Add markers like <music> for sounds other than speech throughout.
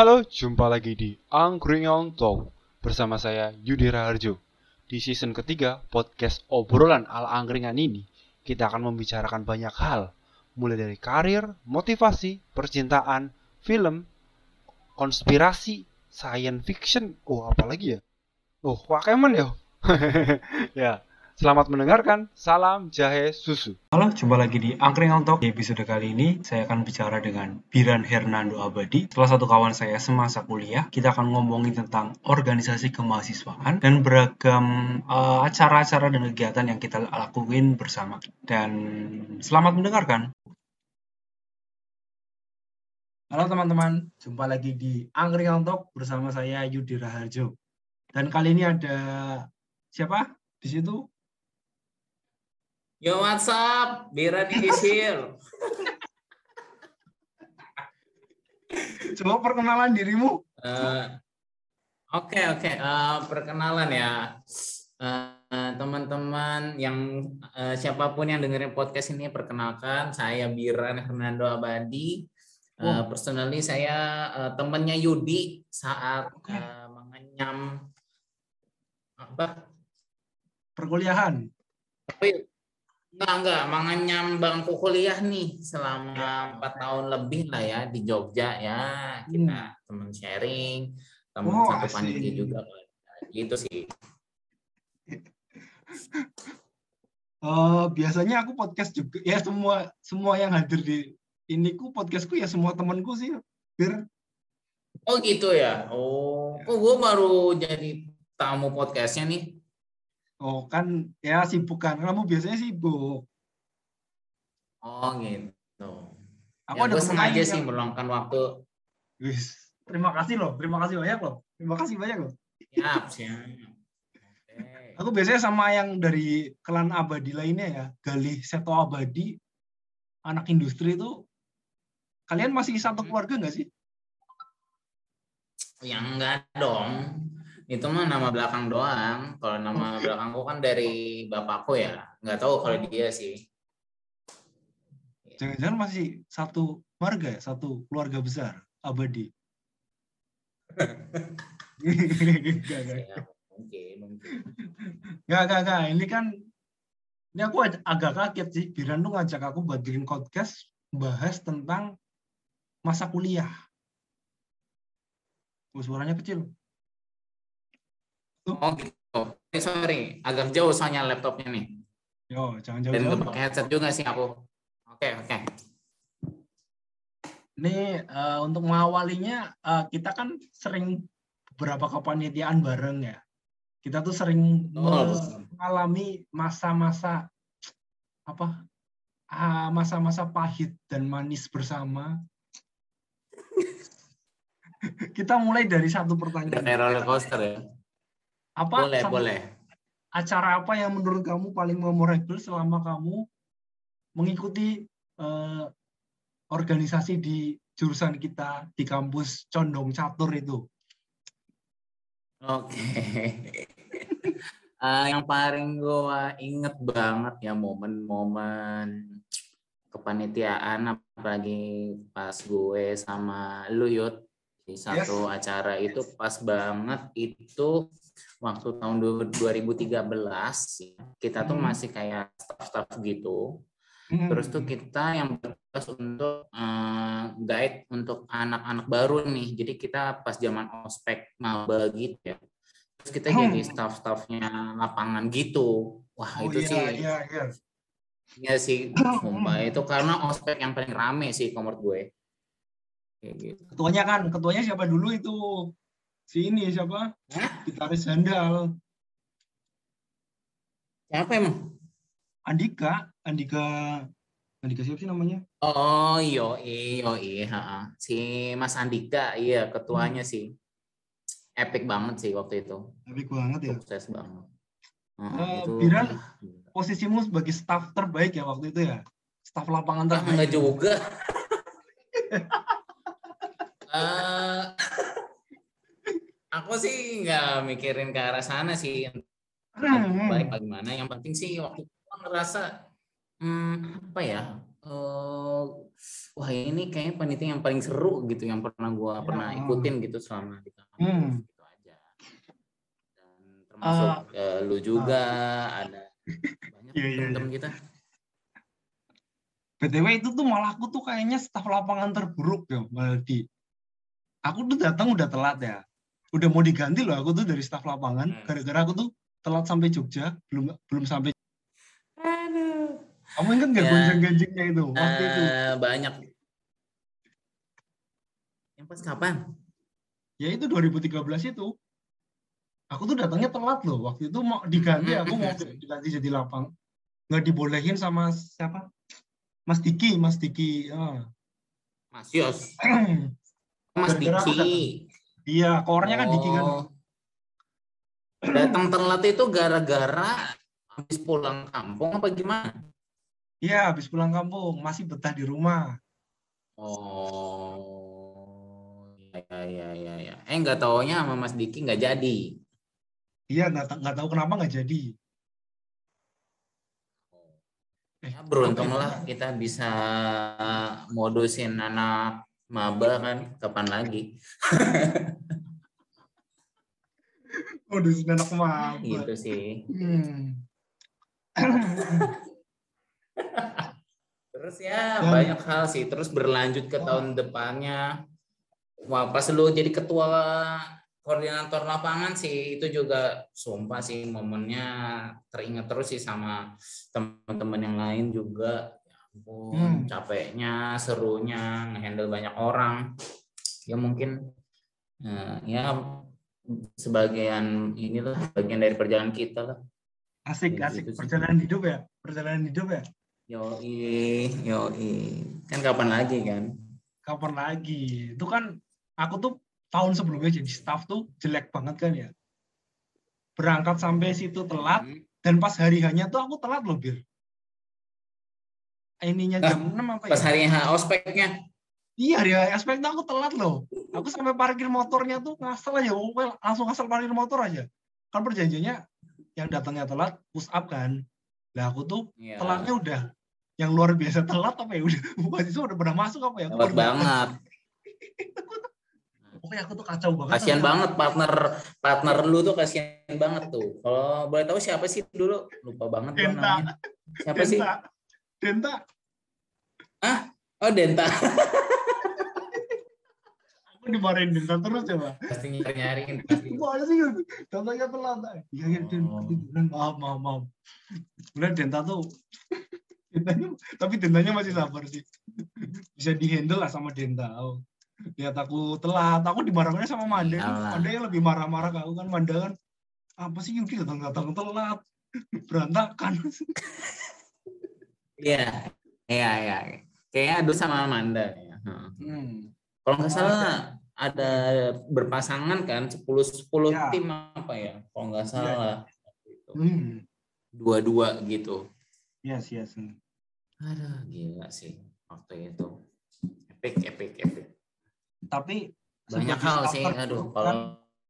Halo, jumpa lagi di Angkringan Talk bersama saya Yudi Raharjo. Di season ketiga podcast obrolan ala angkringan ini, kita akan membicarakan banyak hal, mulai dari karir, motivasi, percintaan, film, konspirasi, science fiction, oh apalagi ya? Oh, Pokemon ya? <laughs> ya, Selamat mendengarkan, salam jahe susu. Halo, jumpa lagi di Angkringan Talk. Di episode kali ini, saya akan bicara dengan Biran Hernando Abadi, salah satu kawan saya semasa kuliah. Kita akan ngomongin tentang organisasi kemahasiswaan dan beragam uh, acara-acara dan kegiatan yang kita lakuin bersama. Dan selamat mendengarkan. Halo teman-teman, jumpa lagi di Angkringan Talk bersama saya Yudi Raharjo. Dan kali ini ada siapa di situ? Yo what's up? Bira di here. Coba perkenalan dirimu. Oke uh, oke, okay, okay. uh, perkenalan ya uh, teman-teman yang uh, siapa pun yang dengerin podcast ini perkenalkan saya Biran Hernando Abadi. Uh, oh. Personally saya uh, temannya Yudi saat okay. uh, mengenyam apa? Perkuliahan. Tapi Enggak, enggak. Manganyam bangku kuliah nih selama empat tahun lebih lah ya di Jogja ya. Kita hmm. teman sharing, teman oh, satu panitia juga. Gitu sih. Uh, biasanya aku podcast juga ya semua semua yang hadir di ini ku podcastku ya semua temanku sih Bir. Oh gitu ya. Oh, kok gue baru jadi tamu podcastnya nih. Oh kan ya sibuk kan. Kamu biasanya sibuk. Oh gitu. Aku ya, ada sengaja sih meluangkan waktu. Wis, terima kasih loh. Terima kasih banyak loh. Terima kasih banyak loh. Siap, siap. Okay. Aku biasanya sama yang dari klan abadi lainnya ya. Galih Seto Abadi, anak industri itu. Kalian masih satu hmm. keluarga nggak sih? Yang enggak dong itu mah nama belakang doang. Kalau nama belakangku kan dari bapakku ya. Nggak tahu kalau dia sih. Jangan-jangan masih satu keluarga ya? Satu keluarga besar, abadi. <laughs> gak, gak. Ya, mungkin, mungkin. Gak, gak, gak. Ini kan, ini aku agak kaget sih. Biran tuh ngajak aku buat bikin podcast bahas tentang masa kuliah. Oh, suaranya kecil. Oh gitu. Eh, sorry, agak jauh soalnya laptopnya nih. Yo, jangan jauh. Dan pakai headset juga sih aku. Oke, okay, oke. Okay. Ini uh, untuk mengawalinya uh, kita kan sering beberapa kepanitiaan bareng ya. Kita tuh sering oh, mengalami masa-masa apa? masa-masa pahit dan manis bersama. <laughs> kita mulai dari satu pertanyaan. Kayak roller coaster ya. Apa boleh, boleh. Acara apa yang menurut kamu paling memorable selama kamu mengikuti uh, organisasi di jurusan kita di kampus Condong Catur itu? Oke. uh, <laughs> yang paling gue inget banget ya momen-momen kepanitiaan apalagi pas gue sama Luyut di satu yes. acara itu pas banget itu waktu tahun 2013 kita tuh hmm. masih kayak staff-staff gitu. Hmm. Terus tuh kita yang bertugas untuk uh, guide untuk anak-anak baru nih. Jadi kita pas zaman ospek maba gitu ya. Terus kita hmm. jadi staff-staffnya lapangan gitu. Wah oh, itu iya, sih. Iya, iya. Iya sih, <clears throat> sumpah itu karena ospek yang paling rame sih menurut gue. gitu. Ketuanya kan, ketuanya siapa dulu itu? Si ini siapa? Gitaris handal. Siapa emang? Andika, Andika, Andika siapa sih namanya? Oh iyo iyo iya, si Mas Andika, iya ketuanya hmm. sih. Epic banget sih waktu itu. Epic banget ya. Sukses banget. Uh, itu, Biran, posisimu sebagai staff terbaik ya waktu itu ya? Staff lapangan ah, terbaik. Enggak juga. uh, <laughs> aku sih nggak mikirin ke arah sana sih hmm. baik bagaimana yang penting sih waktu itu ngerasa hmm, apa ya uh, wah ini kayaknya panitia yang paling seru gitu yang pernah gue Ya. pernah ikutin gitu selama di kampus Hmm. gitu aja dan termasuk Ah. eh, lu juga ada banyak <laughs> Iya, iya, teman-teman kita BTW itu tuh malah aku tuh kayaknya staf lapangan terburuk ya, Maldi. Aku tuh datang udah telat ya. Udah mau diganti loh aku tuh dari staf lapangan. Hmm. Gara-gara aku tuh telat sampai Jogja, belum belum sampai. aduh Kamu ingat nggak Ya. gonjang-ganjingnya itu waktu itu? Eh, banyak yang pas kapan Ya itu 2013 itu. Aku tuh datangnya telat loh. Waktu itu mau diganti, aku mau diganti jadi lapang. Nggak dibolehin sama siapa? Mas Diki, Mas Diki. Ah. Mas Yos <clears throat> Mas Diki Iya, kornya kan Diki kan. Oh. datang telat itu gara-gara habis pulang kampung apa gimana Iya, habis pulang kampung, masih betah di rumah. Oh, ya ya ya ya. Eh nggak taunya sama Mas Diki nggak jadi. Iya, nggak nggak tahu kenapa nggak jadi. Eh, Ya, beruntung apa ya? lah kita bisa modusin anak maba kan kapan lagi <laughs> Waduh, anak maba. gitu sih. Hmm. <laughs> Terus ya Dan- banyak hal sih. Terus berlanjut ke tahun depannya. Wah pas lu jadi ketua koordinator lapangan sih itu juga sumpah sih momennya teringat terus sih sama teman-teman yang lain juga. Ya ampun, Hmm. capeknya, serunya, ngehandle banyak orang. Ya mungkin eh, ya sebagian inilah bagian dari perjalanan kita lah. Asik, Ya, asik. gitu sih. Perjalanan hidup ya? Perjalanan hidup ya? Yoi, yoi. Kan kapan lagi kan? Kapan lagi? Itu kan, aku tuh tahun sebelumnya jadi staff tuh jelek banget kan ya. Berangkat sampai situ telat, dan pas hari hanya tuh aku telat loh, Bir. Ininya jam 6 apa ya? Pas hari H ospeknya. Iya, hari aspek aku telat loh. Aku sampai parkir motornya tuh ngasal aja, pokoknya langsung ngasal parkir motor aja. Kan perjanjiannya yang datangnya telat push up kan. Lah aku tuh Ya, telatnya udah yang luar biasa telat apa ya udah <laughs> mahasiswa udah pernah masuk apa ya? Telat banget. <laughs> Pokoknya aku tuh kacau banget. Kasihan banget partner partner lu tuh kasihan banget tuh. Kalau boleh tahu siapa sih dulu? Lupa banget gua Denta. namanya. Siapa sih? Denta. Denta. Oh, Denta. Aku dimarahin Denta terus ya, Pak. Pasti nyari-nyariin pasti. Gimana sih? Contohnya telat. Iya, iya, Den. Oh. Ketiduran. Maaf, maaf, maaf. Kemudian Denta tuh Dentanya, tapi Dentanya masih sabar sih. Bisa dihandle lah sama Denta. Oh. Lihat aku telat, aku dimarahinnya sama Manda. Manda yang lebih marah-marah ke aku kan. Manda kan, apa sih Yudi datang-datang telat. Berantakan. Iya. Iya, iya. Kayaknya aduh sama Amanda ya. Hmm. Kalau nggak salah ada berpasangan kan 10 10 Ya. tim apa ya? Kalau nggak salah. Hmm. Dua-dua gitu. Yes, yes. Aduh, gila sih waktu itu. Epic, epic, epic. Tapi Banyak hal sih, aduh. kan, Kalau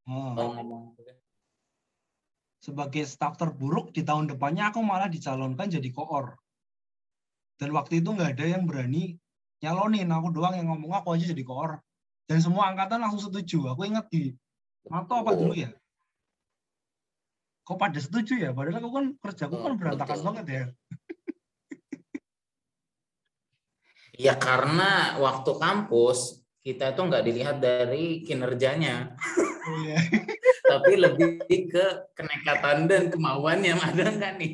hmm, kalau ngomong sebagai staff terburuk di tahun depannya aku malah dicalonkan jadi koor. Dan waktu itu nggak ada yang berani nyalonin, aku doang yang ngomong aku aja jadi koor. Dan semua angkatan langsung setuju. Aku ingat di Mato apa dulu ya? Kok pada setuju ya? Padahal aku kan kerjaku kan Betul, berantakan betul. banget ya. <laughs> Ya karena waktu kampus kita itu nggak dilihat dari kinerjanya, Oh, iya. <laughs> tapi lebih ke kenekatan dan kemauan yang ada nggak nih.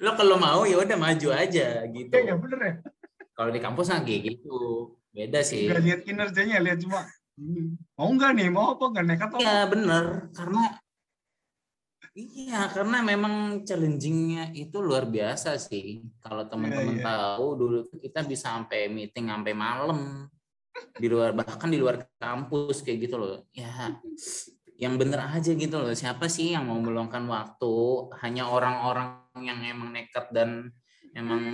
Lo kalau mau ya udah maju aja gitu. Iya, ya, bener ya. Kalau di kampus nggak gitu, beda sih. Nggak lihat kinerjanya, lihat cuma hmm, mau nggak nih, mau apa nggak nekat apa? Iya bener, karena iya karena memang challengingnya itu luar biasa sih. Kalau teman-teman iya. tahu dulu tuh kita bisa sampai meeting sampai malam di luar bahkan di luar kampus kayak gitu loh. Ya yang bener aja gitu loh. Siapa sih yang mau meluangkan waktu? Hanya orang-orang yang emang nekat dan emang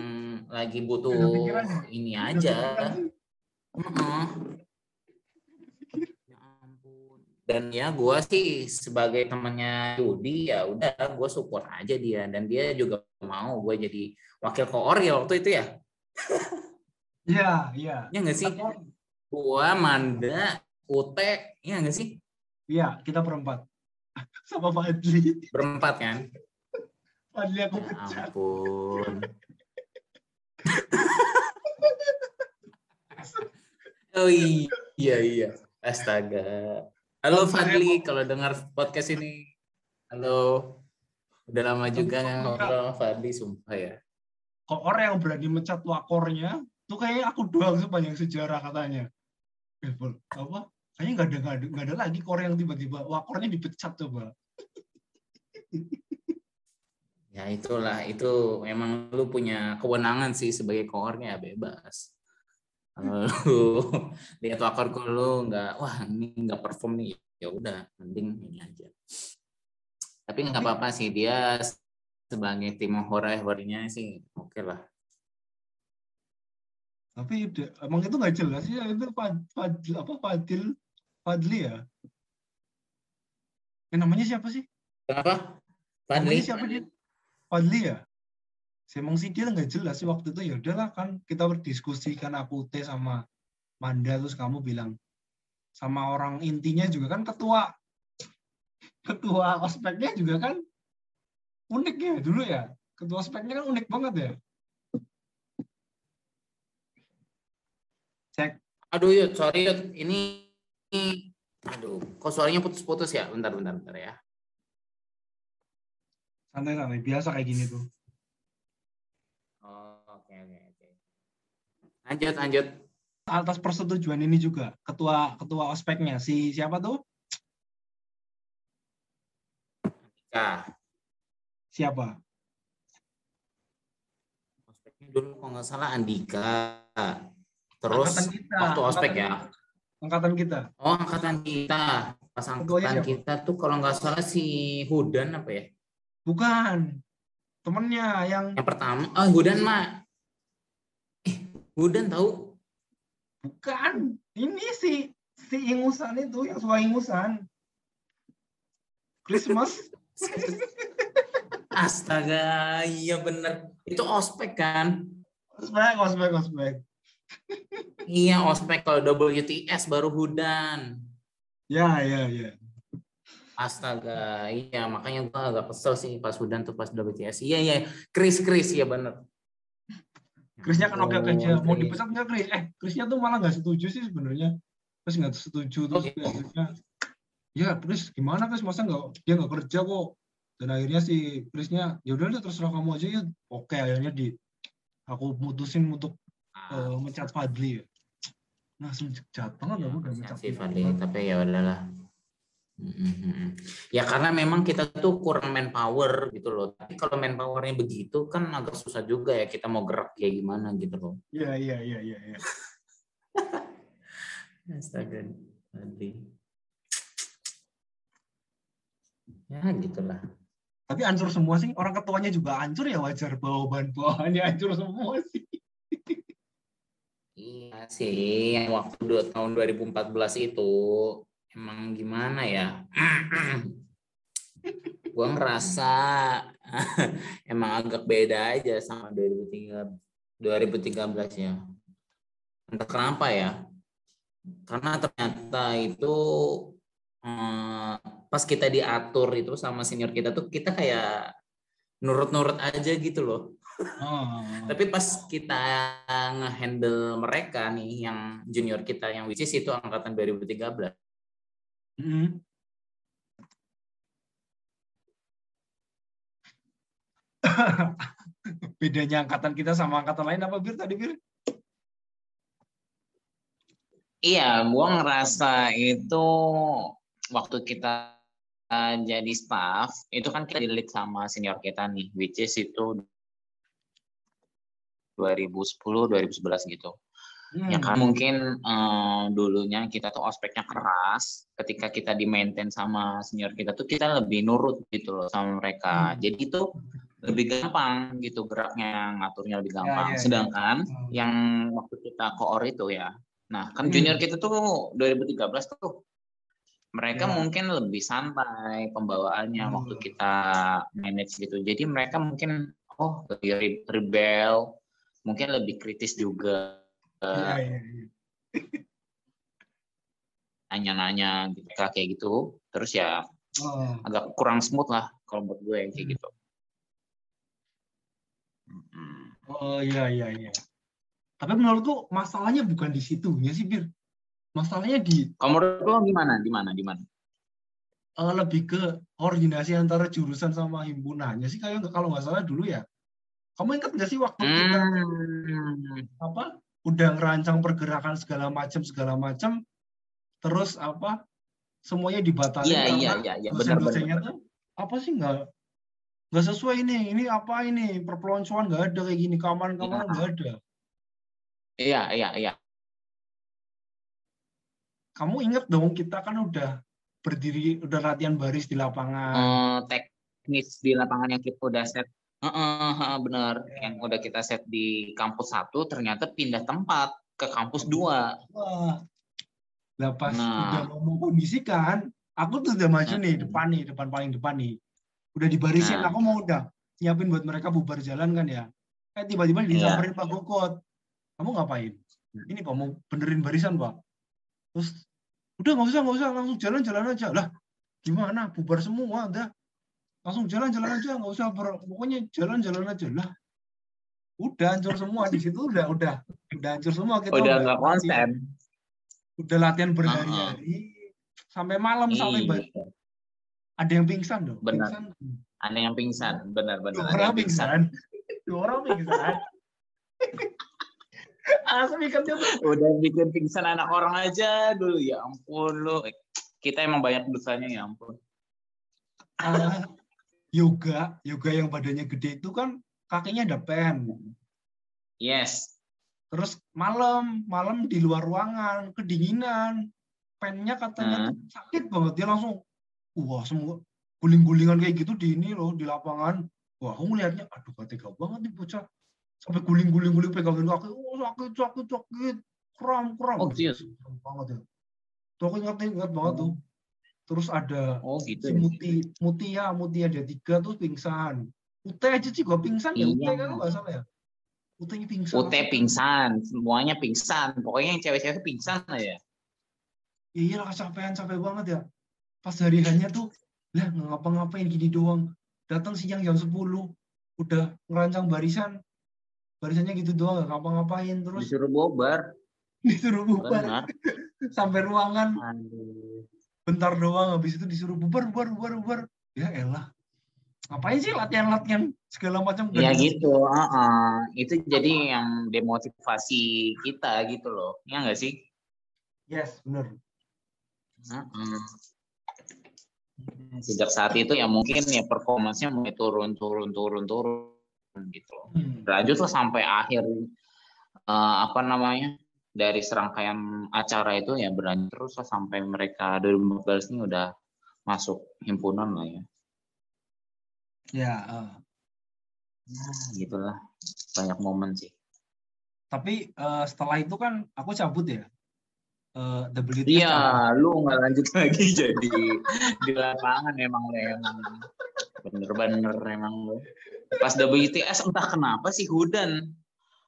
lagi butuh pikirannya. ini aja. Ya ampun. Dan ya gue sih sebagai temannya Yudi ya udah gue support aja dia dan dia juga mau gue jadi wakil koor ya waktu itu ya. Iya, iya. Ya nggak sih? Gua, Manda, Ute, ya nggak sih? Iya, kita berempat. <laughs> Sama Fadli. Berempat kan? Fadli aku Ya pecat. ampun. <laughs> Oh iya iya. Astaga. Halo Fadli, kalau dengar podcast ini. Halo. Udah lama juga ngobrol sama Fadli, sumpah ya. Kok orang yang berani mecat wakornya, tuh kayaknya aku doang sepanjang sejarah katanya. Eh, apa? Kayaknya nggak ada, nggak ada, nggak ada lagi kor yang tiba-tiba wakornya dipecat coba. Ya itulah, itu memang lu punya kewenangan sih sebagai koornya bebas. Kalau lu <laughs> lihat wakorku lu nggak, wah ini nggak perform nih, ya udah, mending ini aja. Tapi nggak apa-apa sih dia sebagai tim horor-horornya sih oke lah. Tapi emang itu nggak jelas ya itu Fad, Fadli, apa Fadil Fadli ya? Eh, namanya siapa sih? Kenapa? Namanya Fadli? siapa dia? Fadli ya? Emang sih dia nggak jelas sih waktu itu ya udahlah kan kita berdiskusi kan aku teh sama Manda terus kamu bilang sama orang intinya juga kan ketua ketua ospeknya juga kan unik ya dulu ya ketua ospeknya kan unik banget ya cek Aduh Yud, sorry Yud, ini, kok suaranya putus-putus ya? Bentar, bentar, bentar ya. santai-santai biasa kayak gini tuh Oh, oke, oke, oke. Lanjut, lanjut. atas persetujuan ini juga ketua ketua ospeknya si siapa tuh Nah, siapa ospeknya dulu kalau nggak salah Andika. Terus kita, waktu ospek ya. Angkatan kita Oh, angkatan kita. Pas angkatan kita tuh kalau nggak salah si Hudan apa ya? bukan temennya yang Yang pertama, oh Hudan mah. Eh, Hudan tahu? bukan ini si si ingusan itu yang suka ingusan Christmas <laughs> Astaga, iya bener. Itu ospek kan? ospek ospek ospek Iya, ospek kalau WTS baru Hudan. ya ya ya. Astaga, iya makanya gua agak kesel sih pas Hudan tuh pas WTS. Iya iya, Chris Chris ya bener. Chrisnya kan oke oke aja mau dipecat nggak Chris eh Chrisnya tuh malah nggak setuju sih sebenarnya. Terus nggak setuju terus Oh, gitu. akhirnya ya Chris gimana Chris masa nggak dia nggak kerja kok? Dan akhirnya si Chrisnya ya udah terserah kamu aja ya. Oke akhirnya di aku mutusin untuk Ah, eh, mencat Fadli ya nah langsung jahat banget ya, aku udah mencat sih Fadli. Tapi ya udahlah. Ya karena memang kita tuh kurang manpower gitu loh. Tapi kalau manpowernya begitu kan agak susah juga ya kita mau gerak kayak gimana gitu loh. iya iya iya iya iya <laughs> Astaga, Fadli. Ya gitulah. tapi hancur semua sih orang ketuanya juga hancur ya wajar bawahan bawahannya hancur semua sih Iya sih, yang waktu dua, tahun 2014 itu emang gimana ya? <clears throat> Gua ngerasa <laughs> emang agak beda aja sama 2013 2013 ya. Entah kenapa ya. Karena ternyata itu eh, pas kita diatur itu sama senior kita tuh kita kayak nurut-nurut aja gitu loh. Oh. Tapi pas kita nge-handle mereka nih yang junior kita yang which is itu angkatan 2013. Mm. <laughs> bedanya angkatan kita sama angkatan lain apa bir tadi bir Iya, gua ngerasa itu waktu kita jadi staff itu kan kita di lead sama senior kita nih which is itu 2010 2011 gitu. Hmm. Ya kan mungkin eh, dulunya kita tuh ospeknya keras, ketika kita di maintain sama senior kita tuh kita lebih nurut gitu loh sama mereka. Hmm. Jadi itu lebih gampang gitu geraknya, ngaturnya lebih gampang. ya, ya. Sedangkan Hmm. yang waktu kita koor itu ya. Nah, kan Hmm. junior kita tuh 2013 tuh mereka Ya. mungkin lebih santai pembawaannya Hmm. waktu kita manage gitu. Jadi mereka mungkin oh lebih re- rebel, mungkin lebih kritis juga Iya, iya, iya. <laughs> nanya-nanya gitu kayak gitu terus ya Oh, agak kurang smooth lah kalau buat gue kayak gitu oh iya, iya, iya. Tapi menurutku masalahnya bukan di situnya sih, Bir. Masalahnya di kalau menurut lo gimana di mana di mana eh, lebih ke koordinasi antara jurusan sama himpunannya sih kayak kalau nggak salah dulu ya. Kamu ingat nggak sih waktu kita Hmm. apa udah ngerancang pergerakan segala macam segala macam terus apa semuanya dibatalin Iya karena iya iya iya benar benar. dosen-dosennya tuh apa sih nggak nggak sesuai ini ini apa ini perpeloncoan nggak ada kayak gini keamanan Iya. nggak ada Iya iya iya. kamu ingat dong kita kan udah berdiri udah latihan baris di lapangan Eh, teknis di lapangan yang kita udah set Heeh, heeh, bener yang udah kita set di kampus satu ternyata pindah tempat ke kampus dua. wah lah pas Nah. udah mau mengkondisikan aku tuh udah maju nih depan nih depan paling depan nih. Udah dibarisin Nah. aku mau udah nyiapin buat mereka bubar jalan kan ya. Eh tiba-tiba Iya. disamperin Pak Gokot. Kamu ngapain? Hmm. ini Pak mau benerin barisan Pak. Terus udah nggak usah nggak usah langsung jalan-jalan aja. Lah gimana? Bubar semua udah langsung jalan-jalan aja nggak usah ber- pokoknya jalan-jalan aja lah. Udah hancur semua di situ udah udah udah hancur semua kita. Udah nggak konsen. Udah latihan berhari-hari sampai malam sampai Iya. ada yang pingsan dong Benar. pingsan. Ada yang pingsan benar-benar dua ada orang pingsan. dua orang pingsan. <laughs> Asli kan tuh. Udah bikin pingsan anak orang aja dulu ya ampun lu. Kita emang banyak dosanya ya ampun. Ah, yoga yoga yang badannya gede itu kan kakinya ada pen. Yes. Terus malam malam di luar ruangan kedinginan. Pennya katanya Hmm. tuh sakit banget dia langsung wah semua guling-gulingan kayak gitu di ini loh di lapangan. Wah aku ngeliatnya aduh gak tega banget nih bocah. Sampai guling-guling-guling pegangin kaki oh sakit sakit sakit. Kram kram. Oh, serius? Banget ya. Tuh aku ingat ingat banget tuh terus ada oh gitu si ya. Muti Mutia Mutia ada tiga tuh pingsan. Ute aja sih gua pingsan ya Ute Iya. kan nggak salah ya. Ute pingsan. Ute pingsan semuanya pingsan. Pokoknya yang cewek-cewek pingsan aja iya lah kecapean capek banget ya. Pas hari hanya tuh lah ngapa-ngapain gini doang. Datang siang jam 10 udah ngerancang barisan. Barisannya gitu doang ngapa-ngapain terus disuruh bobar <laughs> disuruh bubar. Benar. <laughs> Sampai ruangan. Aduh. Bentar doang habis itu disuruh bubar bubar bubar bubar. Ya elah. Ngapain sih latihan-latihan segala macam? Ya gitu uh-uh. itu jadi yang demotivasi kita gitu loh. Ya nggak sih? Yes bener. Uh-uh. sejak saat itu ya mungkin ya performanya mulai turun turun turun turun gitu loh. Hmm. lanjut lah sampai akhir eh, apa namanya dari serangkaian acara itu ya berlanjut terus lah sampai mereka 2014 ini udah masuk himpunan lah ya. Ya eh. Nah, gitulah. Banyak momen sih. Tapi eh, setelah itu kan aku cabut ya WTS cabut. iya lu nggak lanjut lagi <laughs> jadi di lapangan emang lu emang bener-bener emang lu. Pas WTS entah kenapa sih Hudan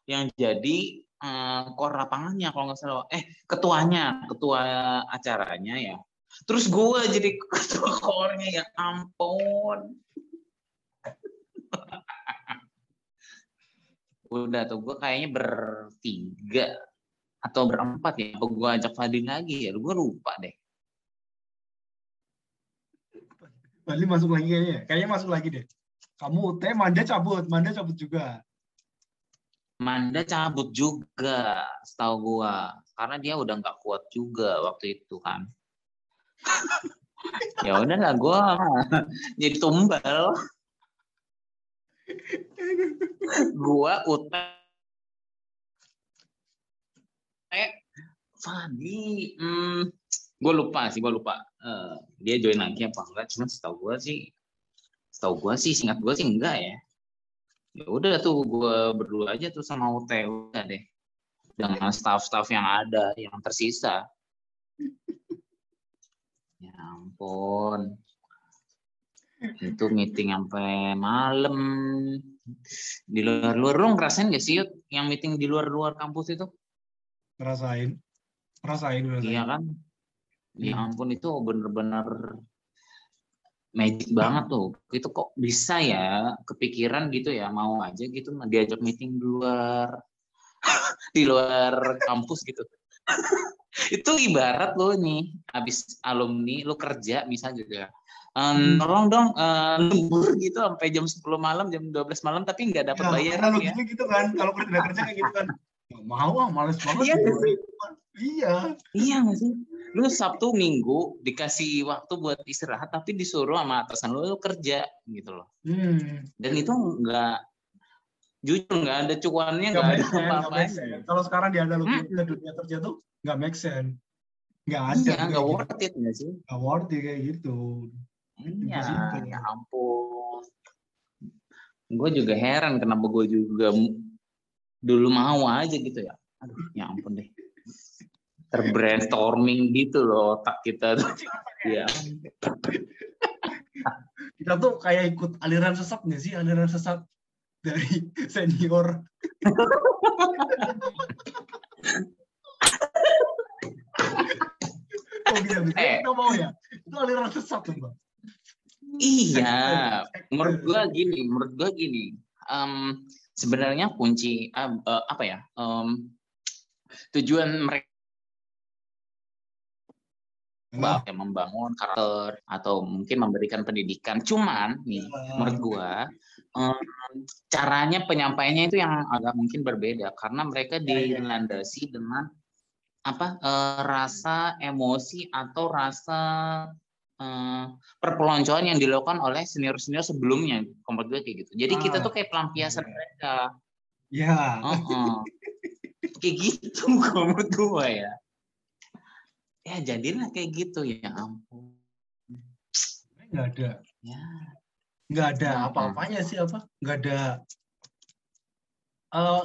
yang jadi eh, kor lapangannya kalau nggak salah. Eh ketuanya ketua acaranya ya. Terus gue jadi ketua kornya ya ampun. Udah tuh gue kayaknya bertiga atau berempat ya. Apa gue ajak Fadil lagi ya? Gue lupa deh. Bali masuk lagi kayaknya. Kayaknya masuk lagi deh. Kamu teh Manda cabut. Manda cabut juga Manda cabut juga setahu gua. Karena dia udah nggak kuat juga waktu itu kan. <laughs> Ya udahlah gua <laughs> jadi tumbal. Gua Ute eh Fadi hmm, gue lupa sih gue lupa. Eh, dia join lagi apa enggak cuma setahu gua sih setahu gua sih singkat gua sih enggak ya ya udah tuh gue berdua aja tuh sama UT udah deh. Dengan staff-staff yang ada yang tersisa. <laughs> Ya ampun. Itu meeting sampai malam. Di luar-luar lu ngerasain gak sih Yud, yang meeting di luar-luar kampus itu? Ngerasain. Ngerasain ngerasain. Iya kan? Ya ampun itu bener-bener magic banget tuh. Itu kok bisa ya kepikiran gitu ya mau aja gitu diajak meeting di luar <laughs> di luar kampus gitu. <laughs> itu ibarat lo nih habis alumni lo kerja misal juga. Um, tolong dong uh, lembur gitu sampai jam 10 malam, jam 12 malam tapi nggak dapat Ya, bayaran ya. gitu kan kalau kerja kerja kayak gitu kan <laughs> mau ah males banget Iya, gitu. iya Iya nggak sih? Lu Sabtu Minggu dikasih waktu buat istirahat tapi disuruh sama atasan lu, lu kerja gitu loh. hmm. Dan itu nggak jujur nggak ada cuannya nggak nggak make ada apa-apa. kalau sekarang dianalogikan Hmm. ke dunia kerja tuh nggak make sense nggak ada Iya nggak gitu. worth it nggak sih? nggak worth it kayak gitu Iya, ya ampun. Gue juga heran kenapa gue juga dulu mau aja gitu ya. Aduh, ya ampun deh. Terbrainstorming gitu loh otak kita tuh. Iya. kita tuh kayak ikut aliran sesat nggak sih aliran sesat dari senior oh iya bisa Eh. kita mau ya itu aliran sesat tuh bang Iya, <laughs> menurut gua gini, menurut gua gini. em, sebenarnya kunci eh, eh, apa ya? em, tujuan mereka Ya, membangun karakter atau mungkin memberikan pendidikan. Cuman nih, menurut gua caranya penyampaiannya itu yang agak mungkin berbeda. Karena mereka Ya, ya, ya. dilandasi dengan apa eh, rasa emosi atau rasa eh, perpeloncoan yang dilakukan oleh senior-senior sebelumnya. Menurut gue kayak gitu. Jadi kita Ah, tuh kayak pelampiasan iya. mereka. Ya Heeh. kayak gitu <laughs> menurut gue ya ya jadilah kayak gitu ya ampun. Nggak ada. Ya. Nggak ada apa-apanya sih apa? Nggak ada eh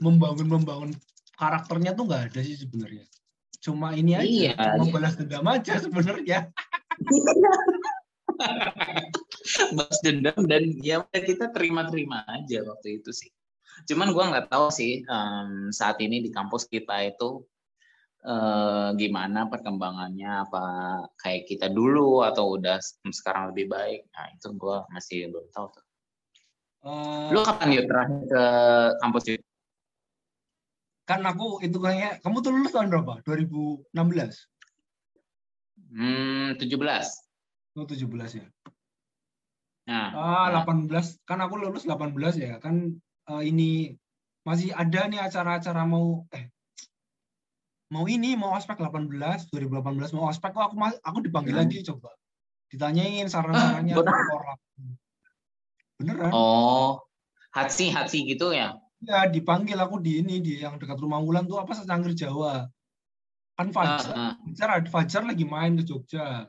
membangun membangun karakternya tuh nggak ada sih sebenarnya. Cuma ini aja Iya, cuma iya. balas dendam aja sebenarnya. <laughs> Balas dendam dan ya kita terima-terima aja waktu itu sih. Cuman gua nggak tahu sih em, saat ini di kampus kita itu eh, gimana perkembangannya apa kayak kita dulu atau udah sekarang lebih baik. Nah itu gua masih belum tahu tuh. Eh, Lu kapan yuk terakhir ke kampus yuk? kan aku itu kayaknya kamu tuh lulus tahun berapa 2016 Hmm, 17. oh 17 ya Nah, ah nah, 18 kan aku lulus 18 ya kan eh, ini masih ada nih acara-acara mau eh mau ini mau ospek 18 2018 mau ospek kok aku aku dipanggil Hmm. lagi coba ditanyain saran-sarannya ke Korlap. beneran oh, hatsi hatsi gitu ya? ya dipanggil aku di ini di yang dekat rumah Wulan tuh apa secangkir Jawa kan Ah, Fajar ah, Fajar, Fajar lagi main ke Jogja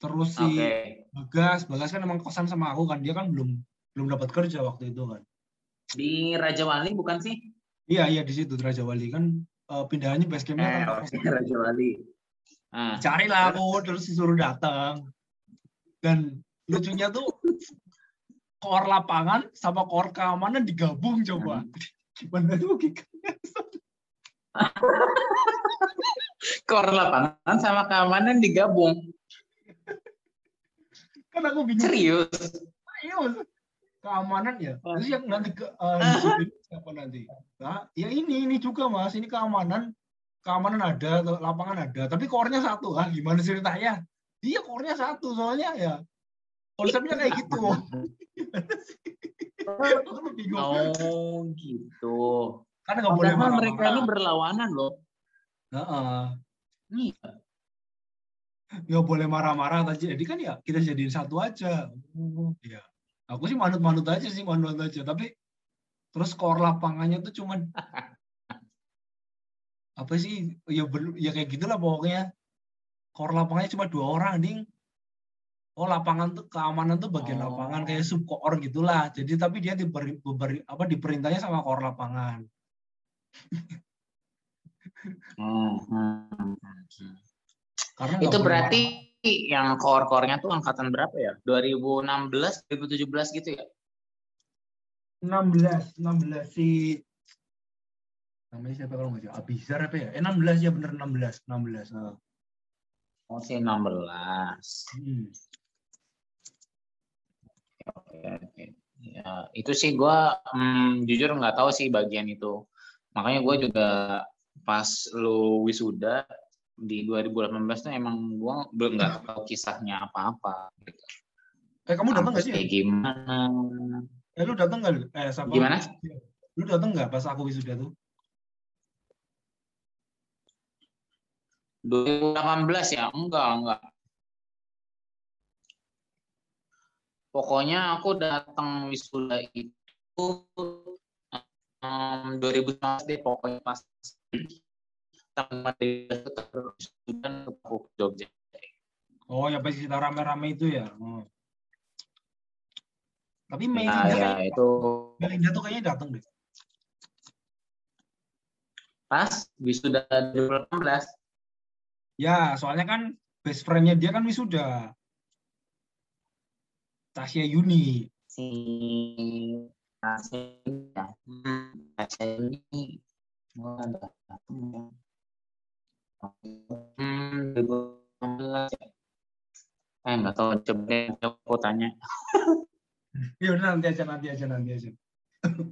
terus si Oke. Bagas Bagas kan emang kosan sama aku kan dia kan belum belum dapat kerja waktu itu kan Di Raja Wali bukan sih? iya iya di situ Raja Wali kan eh, pindahannya base campnya kan Eh, kosan. Raja Wali. Ah. carilah aku terus disuruh datang dan lucunya tuh kor lapangan sama kor keamanan digabung coba <laughs> gimana tuh logikanya? <laughs> Kor lapangan sama keamanan digabung. kan aku bingung Serius? serius keamanan ya? Terus yang nanti ke <laughs> disiplin siapa nanti? Nah, ya ini ini juga mas. Ini keamanan. Keamanan ada lapangan ada. Tapi kornya satu. Ah gimana ceritanya? Iya kornya satu. Soalnya ya konsepnya kayak gitu. <laughs> <laughs> Oh gitu. kan nggak boleh Padahal mereka ini berlawanan loh. Heeh. Iya. nggak boleh marah-marah aja jadi kan ya kita jadiin satu aja. Ya aku sih manut-manut aja sih manut aja tapi terus skor lapangannya tuh cuman <laughs> apa sih ya ber- ya kayak gitulah pokoknya skor lapangannya cuma dua orang ding oh lapangan tuh keamanan tuh bagian Oh. lapangan kayak subkoor gitulah jadi tapi dia diberi, diberi- apa diperintahnya sama kor lapangan hmm. karena Itu berarti. Yang kor-kornya tuh angkatan berapa ya? 2016, 2017 gitu ya? 16 16 si namanya siapa kalau nggak salah Abizar apa ya eh 16 ya bener 16 16 nah. Oh, sih 16. hmm. Oke, oke. Ya, itu sih gua hmm, jujur nggak tahu sih bagian itu. Makanya gue juga pas lu wisuda di 2018 tuh emang gua belum nggak tahu kisahnya apa-apa. Gitu. eh kamu datang nggak sih Kayak gimana? eh lu datang nggak lu eh siapa Gimana? lu datang nggak pas aku wisuda tuh 2018 ya? Enggak, enggak. Pokoknya aku datang wisuda itu um, 2019 deh pokoknya pas tanggal 13 terus wisuda aku ke Jogja. oh ya pas kita rame-rame itu ya oh. tapi Ya, Melinda ya kayaknya- itu Melinda tuh kayaknya datang deh pas wisuda 2018. Ya, soalnya kan best friend-nya dia kan wisuda. Tasya Yuni. si Tasya ya. Hmm, Tasya ada hmm 2016 ya. eh nggak tahu coba aku tanya Ya udah nanti aja, nanti aja, nanti aja.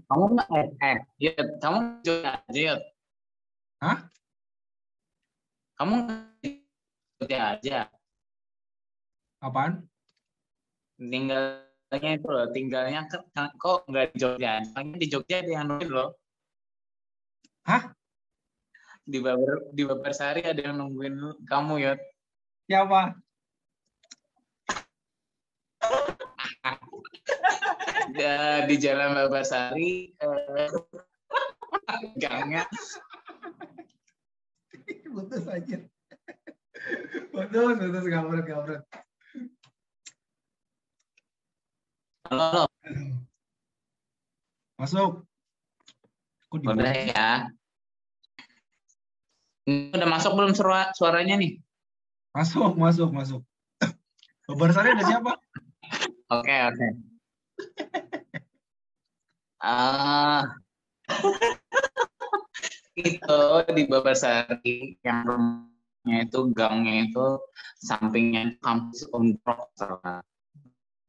kamu nggak eh, ya kamu juga aja ya Hah? kamu Jogja aja Apaan? tinggalnya itu loh tinggalnya kok nggak di Jogja Soalnya di Jogja ada yang nungguin loh Hah? Di Babar di Babarsari ada yang nungguin kamu ya Siapa? Ya, di Jalan Babarsari eh, gangnya Putus aja. Putus, putus, gabret, gabret. halo halo Masuk. Kok di udah ya udah masuk belum suara suaranya nih Masuk, masuk, masuk. <coughs> Babarsari ada siapa? oke oke <laughs> ah <laughs> itu di Babarsari yang rumahnya itu gangnya itu sampingnya kampus Unprok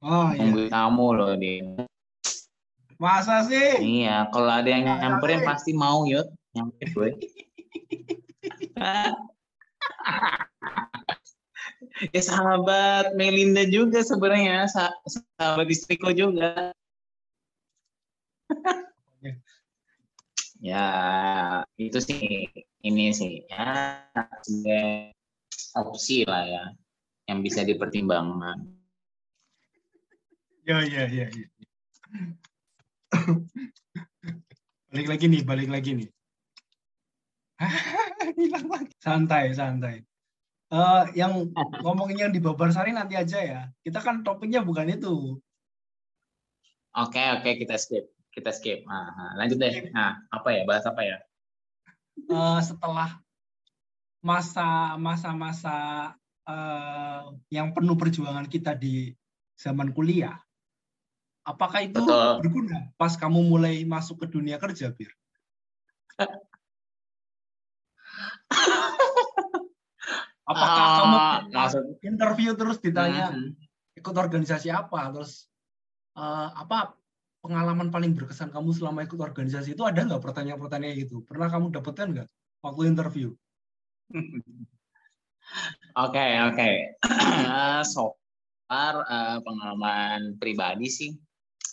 Oh iya. nungguin kamu loh di Masa sih? Iya, kalau ada yang Nah, nyamperin tapi- pasti mau yuk, nyamperin gue. <laughs> ya sahabat Melinda juga sebenarnya, sa- sahabat istriku juga. <laughs> ya, itu sih ini sih ya sebagai opsi lah ya yang bisa dipertimbangkan. Ya, ya, ya. ya. <coughs> balik lagi nih, balik lagi nih. Hilang lagi. Santai, santai. Eh, yang ngomongin yang di Babarsari nanti aja ya. Kita kan topiknya bukan itu. Oke, oke kita skip. Kita skip. Nah, nah, lanjut deh. Nah, apa ya? Bahas apa ya? Eh, setelah masa masa-masa eh, yang penuh perjuangan kita di zaman kuliah, apakah itu Betul. berguna pas kamu mulai masuk ke dunia kerja, Bir? <laughs> <laughs> Apakah Ah, kamu maksud interview terus ditanya Mhm. ikut organisasi apa, terus eh, apa pengalaman paling berkesan kamu selama ikut organisasi itu ada nggak pertanyaan-pertanyaan gitu? Pernah kamu dapatkan nggak waktu interview? <laughs> Oke, oke. Eh, So far eh, pengalaman pribadi sih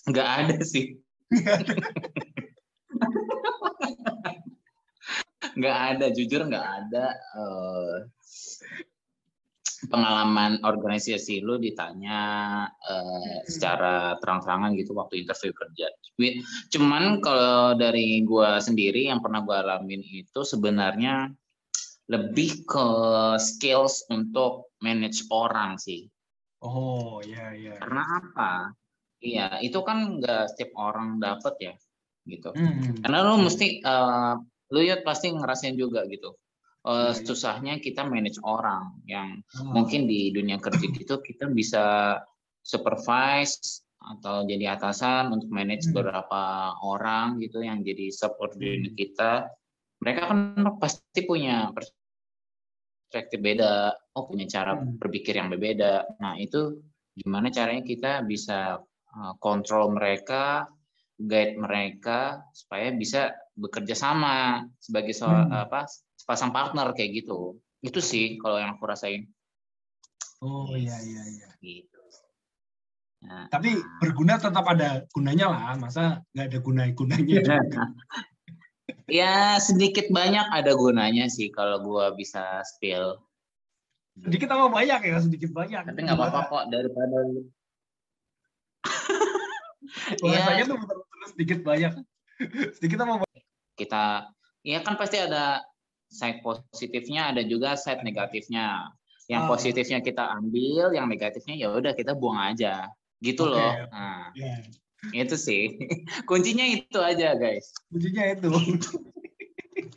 nggak ada sih. Nggak ada, jujur nggak ada eh, pengalaman organisasi lu ditanya eh, secara terang-terangan gitu waktu interview kerja. Cuman kalau dari gua sendiri yang pernah gua alamin itu sebenarnya lebih ke skills untuk manage orang sih. Oh, ya, ya. Karena apa? Iya, itu kan nggak setiap orang dapat ya, gitu. Hmm. Karena lu mesti, eh, lu ya pasti ngerasain juga gitu. Eh, iya. susahnya kita manage orang yang Oh. mungkin di dunia kerja gitu kita bisa supervise atau jadi atasan untuk manage Hmm. beberapa orang gitu yang jadi subordinate Hmm. kita mereka kan pasti punya perspektif beda, oh punya cara Hmm. berpikir yang berbeda. Nah itu gimana caranya kita bisa uh, kontrol mereka, guide mereka supaya bisa bekerja sama sebagai so- Hmm. apa sepasang partner kayak gitu. Itu sih kalau yang aku rasain. Oh iya iya iya. Gitu. Nah, Tapi berguna tetap ada gunanya lah, masa nggak ada guna-gunanya juga. <laughs> ya sedikit banyak ada gunanya sih kalau gua bisa spill. Sedikit apa banyak ya, sedikit banyak. Tapi nggak apa-apa kok daripada <laughs> Bahasanya Iya. tuh sedikit banyak. <laughs> Sedikit apa banyak? Kita ya kan pasti ada side positifnya ada juga side negatifnya. Yang Ah. positifnya kita ambil yang negatifnya ya udah kita buang aja. Gitu Oke. loh. Nah Ya, itu sih. <laughs> Kuncinya itu aja guys. Kuncinya itu. <laughs>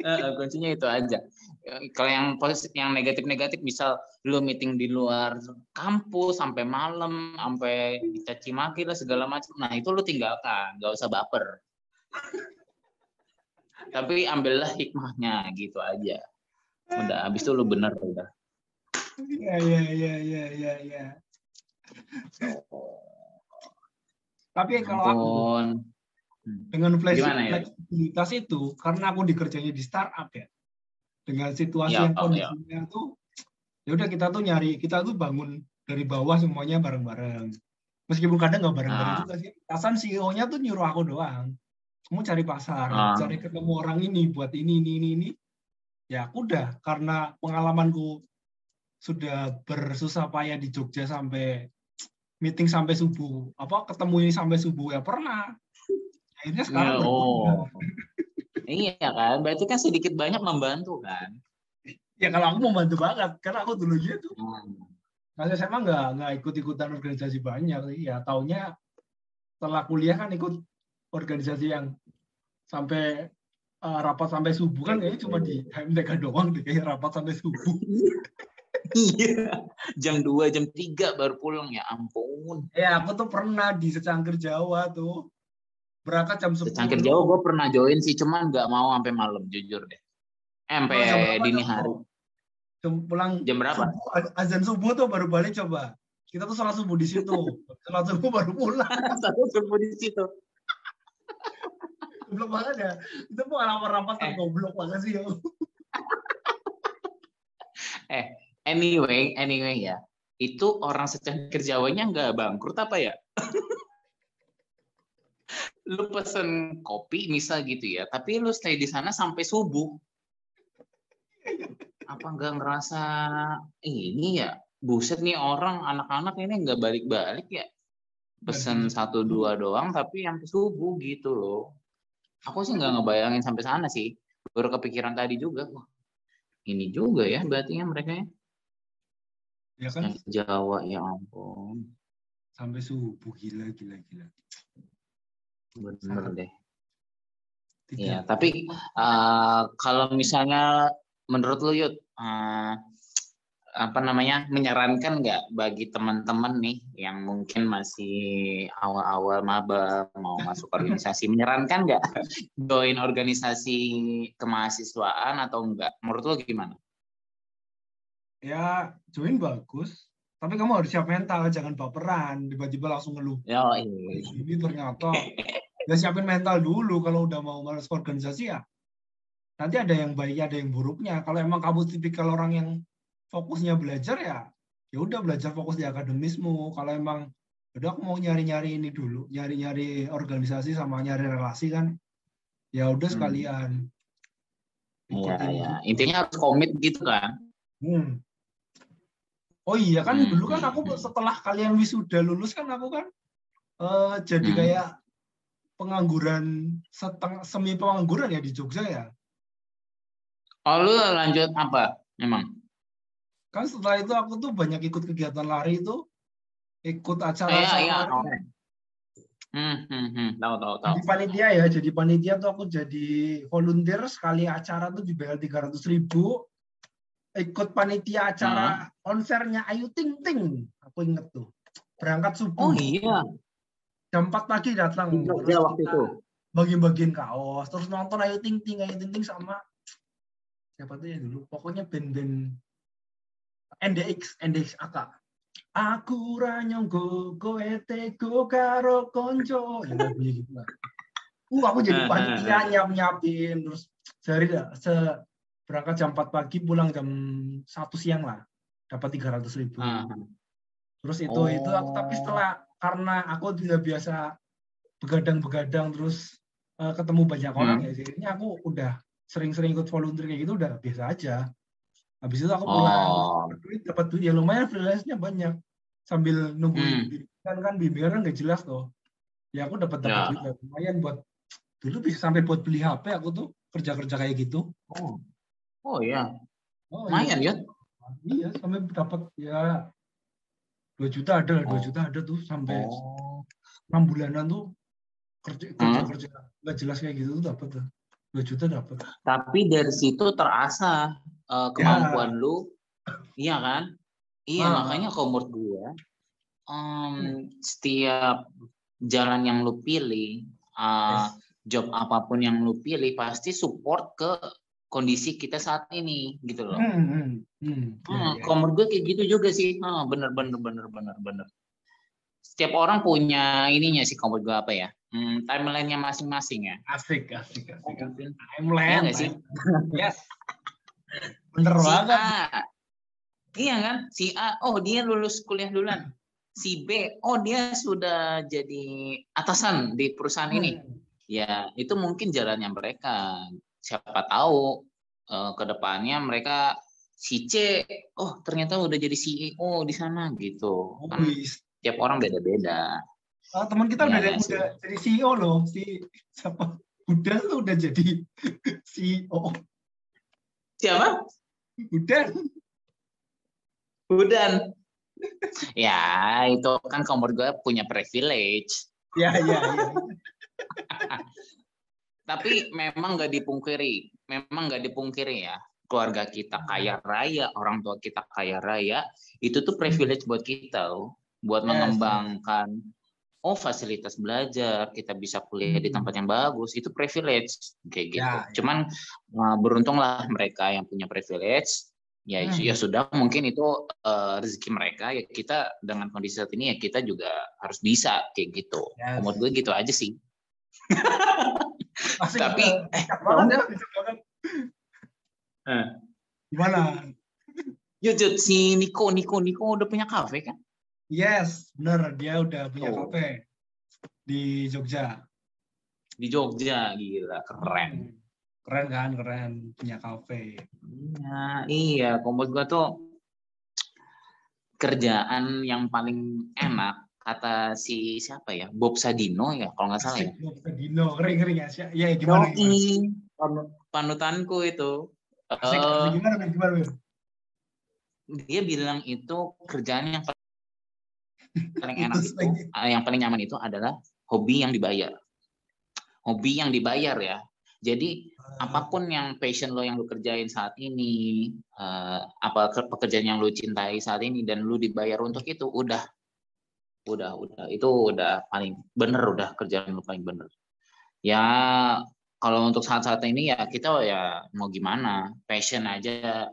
Eh, kuncinya itu aja. Kalau yang positif yang negatif negatif misal lu meeting di luar kampus sampai malam sampai dicaci maki lah segala macam. Nah itu lu tinggalkan. Nggak usah baper tapi ambillah hikmahnya gitu aja udah habis itu lu bener udah Iya iya iya iya iya iya. Tapi kalau aku dengan ya? fleksibilitas itu karena aku dikerjanya di startup ya. Dengan situasi Ya, yang ya. kondisinya tuh ya udah kita tuh nyari, kita tuh bangun dari bawah semuanya bareng-bareng. Meskipun kadang nggak bareng-bareng Ah. juga sih. Pasan CEO-nya tuh nyuruh aku doang. Kamu cari pasar, Ah. cari ketemu orang ini buat ini ini ini ini. Ya aku udah karena pengalamanku sudah bersusah payah di Jogja sampai meeting sampai subuh. Apa ketemu ini sampai subuh ya pernah. Akhirnya sekarang Ya, oh iya kan berarti kan sedikit banyak membantu kan Ya kalau aku mau bantu banget karena aku dulu gitu. Hmm. Saya mah nggak nggak ikut ikutan organisasi banyak. Ya taunya setelah kuliah kan ikut organisasi yang sampai eh, rapat sampai subuh kan kayaknya cuma di HMTK doang deh kayak rapat sampai subuh. iya jam 2 jam 3 baru pulang ya ampun Ya aku tuh pernah di secangkir Jawa tuh berangkat jam 10. Secangkir Jawa gue pernah join sih cuman nggak mau sampai malam jujur deh Eh, sampai dini hari Jam pulang jam berapa subuh, azan subuh tuh baru balik coba. Kita tuh sholat subuh di situ. <laughs> Sholat subuh baru pulang. satu subuh di situ Goblok banget ya. Itu pengalaman rapat Eh. yang goblok banget sih. ya. <laughs> anyway anyway ya itu orang secangkir Jawanya nggak bangkrut apa ya <laughs> lu pesen kopi misal gitu ya tapi lu stay di sana sampai subuh apa nggak ngerasa ini ya buset nih orang anak-anak ini nggak balik-balik ya pesen satu dua doang tapi sampai subuh gitu loh aku sih nggak ngebayangin sampai sana sih baru kepikiran tadi juga wah ini juga ya berarti ya mereka ya Ya kan Jawa ya ampun sampai subuh gila gila gila. bener Sangat. deh Tidak. ya tapi eh, kalau misalnya menurut lu Yud eh, apa namanya menyarankan nggak bagi teman-teman nih yang mungkin masih awal-awal maba mau masuk organisasi menyarankan nggak join organisasi kemahasiswaan atau enggak menurut lu gimana Ya join bagus. Tapi kamu harus siap mental, jangan baperan. Tiba-tiba langsung ngeluh. ya iya. Ini ternyata ya siapin mental dulu kalau udah mau masuk organisasi ya. Nanti ada yang baiknya, ada yang buruknya. Kalau emang kamu tipikal orang yang fokusnya belajar ya, ya udah belajar fokus di akademismu. Kalau emang udah aku mau nyari-nyari ini dulu, nyari-nyari organisasi sama nyari relasi kan, ya udah Hmm. sekalian. Iya, ya. Intinya harus komit gitu kan. Hmm. Oh iya kan Hmm, dulu kan hmm, aku hmm. setelah kalian wisuda lulus kan aku kan eh, jadi Hmm. kayak pengangguran setengah semi pengangguran ya di Jogja ya. Oh, lu lanjut apa? Emang? Kan setelah itu aku tuh banyak ikut kegiatan lari itu ikut acara iya, iya. lari. oke. Hmm, hmm, hmm. Tahu, tahu, tahu. Jadi panitia ya, jadi panitia tuh aku jadi volunteer sekali acara tuh dibayar tiga ratus ribu. Ikut panitia acara konsernya Ayu Ting Ting, aku inget tuh. Berangkat subuh. Oh iya, jam 4 pagi datang terus waktu itu. bagi-bagiin kaos terus nonton Ayu Ting Ting Ayu Ting Ting sama siapa tuh ya dulu pokoknya band-band NDX NDX AK aku ranyonggo kowe tego karo konco ya lagunya gitu lah. Uh aku jadi panitia nyap nyapin terus sehari se berangkat jam 4 pagi pulang jam satu siang lah. Dapat tiga ratus ribu. Ah. terus itu itu aku tapi Oh. setelah karena aku tidak biasa begadang-begadang terus eh, ketemu banyak orang Hmm. ya jadinya aku udah sering-sering ikut volunteer kayak gitu udah biasa aja habis itu aku pulang Oh. dapat duit dapat duit ya lumayan freelance-nya banyak sambil nunggu Hmm. bimbingan kan bimbingan kan nggak jelas tuh ya aku dapat dapat Ya. duit lah. lumayan buat dulu bisa sampai buat beli HP aku tuh kerja kerja kayak gitu Oh. Oh iya, oh, lumayan ya. iya sampai dapat ya dua juta ada dua Oh. juta ada tuh sampai Oh. enam bulanan tuh kerja kerja Hmm. kerja nggak jelas kayak gitu tuh dapat tuh dua juta dapat Tapi dari situ terasa eh, kemampuan lu, iya kan? Iya Ah. makanya kalau menurut gue, em, setiap jalan yang lu pilih, eh, job apa pun yang lu pilih pasti support ke kondisi kita saat ini gitu loh. hmm, hmm, hmm. Ya, Hmm, ya. kalau menurut gue kayak gitu juga sih. Ah, bener bener bener bener bener. Setiap orang punya ininya sih menurut gue apa ya? Hmm, timelinenya masing-masing ya. asik asik asik asik. Mungkin timeline Iya nggak sih? yes bener si banget A, iya kan? Si A, oh dia lulus kuliah duluan. Si B, oh dia sudah jadi atasan di perusahaan ini. Hmm. Ya itu mungkin jalannya mereka. Siapa tahu eh, ke depannya mereka si C, oh ternyata udah jadi CEO di sana gitu. Oh, Kan wis. tiap orang beda-beda. Ah, teman kita udah, ada- iya sih. udah jadi CEO loh si siapa Budan tuh udah jadi <laughs> CEO Siapa? Budan Budan. ya itu kan menurut gue punya privilege. ya ya ya Tapi memang nggak dipungkiri, memang nggak dipungkiri ya. Keluarga kita kaya raya, orang tua kita kaya raya, itu tuh privilege buat kita loh, buat Yes. mengembangkan oh fasilitas belajar, kita bisa kuliah di Hmm. tempat yang bagus, itu privilege kayak gitu. Ya, ya. Cuman uh, beruntunglah mereka yang punya privilege. Ya, Hmm. ya sudah mungkin itu uh, rezeki mereka ya kita dengan kondisi saat ini ya kita juga harus bisa kayak gitu. Yes. Menurut gue gitu aja sih. Asik, Tapi, udah. eh, banget. Eh. gimana Yuk, Jud, si Niko, Niko, Niko udah punya kafe kan? Yes bener dia udah punya Oh. kafe di Jogja Di Jogja, gila, keren. Hmm. keren kan keren punya kafe Iya, iya, komod gua tuh kerjaan yang paling enak kata si siapa ya Bob Sadino ya kalau nggak salah ya. <laughs> Bob Dino kering kering ya ya gimana, gimana? Panutanku itu. Asik, asik. gimana gimana Ben? dia bilang itu kerjaan yang paling enak itu, eh, yang paling nyaman itu adalah hobi yang dibayar. Hobi yang dibayar ya. Jadi apa pun yang passion lo yang lu kerjain saat ini, eh, apa ke- pekerjaan yang lu cintai saat ini dan lu dibayar untuk itu, udah, udah, udah, itu udah paling bener, udah kerjaan lu paling bener. Ya kalau untuk saat-saat ini ya kita ya mau gimana, passion aja.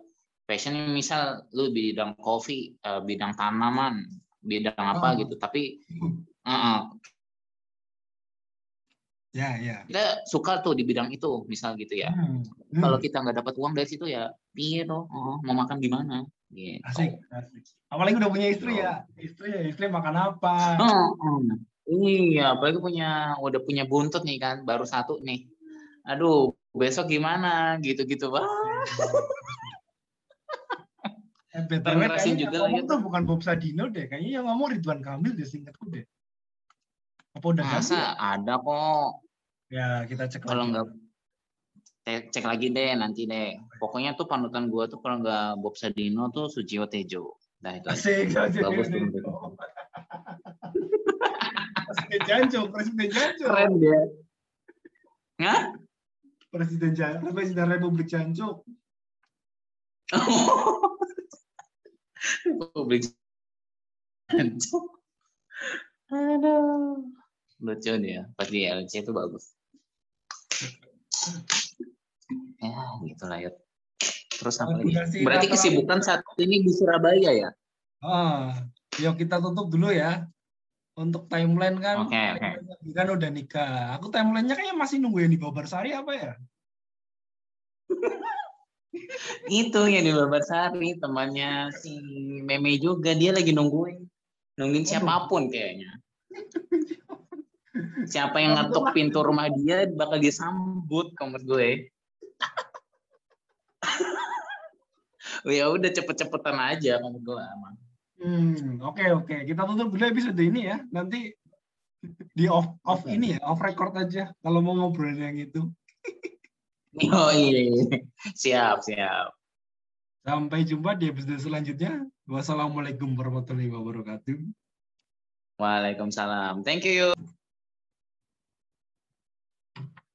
Passion misal lu bidang kopi, eh, bidang tanaman, bidang apa Oh. gitu. Tapi eh, eh, ya ya kita suka tuh di bidang itu, misal gitu ya. Hmm. Hmm. kalau kita nggak dapat uang dari situ ya piye toh oh, mau makan di mana gitu. asik asik apalagi udah punya istri ya istri istri makan apa Oh, oh. iya apalagi punya udah punya buntut nih kan baru satu nih aduh besok gimana gitu-gitu wah <laughs> BTW ngerasain kayaknya juga yang ngomong gitu. tuh bukan Bob Sadino deh. Kayaknya yang ngomong Ridwan Kamil deh singkatku deh. Apa udah masa ada kok Ya kita cek kalau lagi. nggak cek, lagi deh nanti deh pokoknya tuh panutan gua tuh kalau nggak Bob Sadino tuh Sujiwo Tejo nah itu aja. Asik, asik. Bagus tuh. <laughs> Presiden Janjo, Presiden Janjo. keren dia Hah? Presiden Janjo, Presiden Republik Janjo. <laughs> Publik Aduh. Lucu dia. Pas di LC itu bagus. Ya, gitu lah, Yud. Terus apa lagi? Berarti kesibukan saat ini di Surabaya ya? Ah, yuk kita tutup dulu ya. Untuk timeline kan, oke. timeline kan udah nikah. Aku timelinenya kayaknya masih nunggu yang di Babarsari apa ya? Itu yang di Babarsari, temannya si Meme juga. Dia lagi nungguin. Nungguin siapa pun kayaknya. Siapa yang ngetuk pintu rumah dia bakal disambut menurut gue. <laughs> ya udah cepet-cepetan aja menurut gue emang. Hmm, oke oke. Kita tutup dulu episode ini ya. Nanti di off off ini ya, off record aja kalau mau ngobrol yang itu. <laughs> <laughs> Oh iya, siap siap. Sampai jumpa di episode selanjutnya. Wassalamualaikum warahmatullahi wabarakatuh. Waalaikumsalam. Thank you.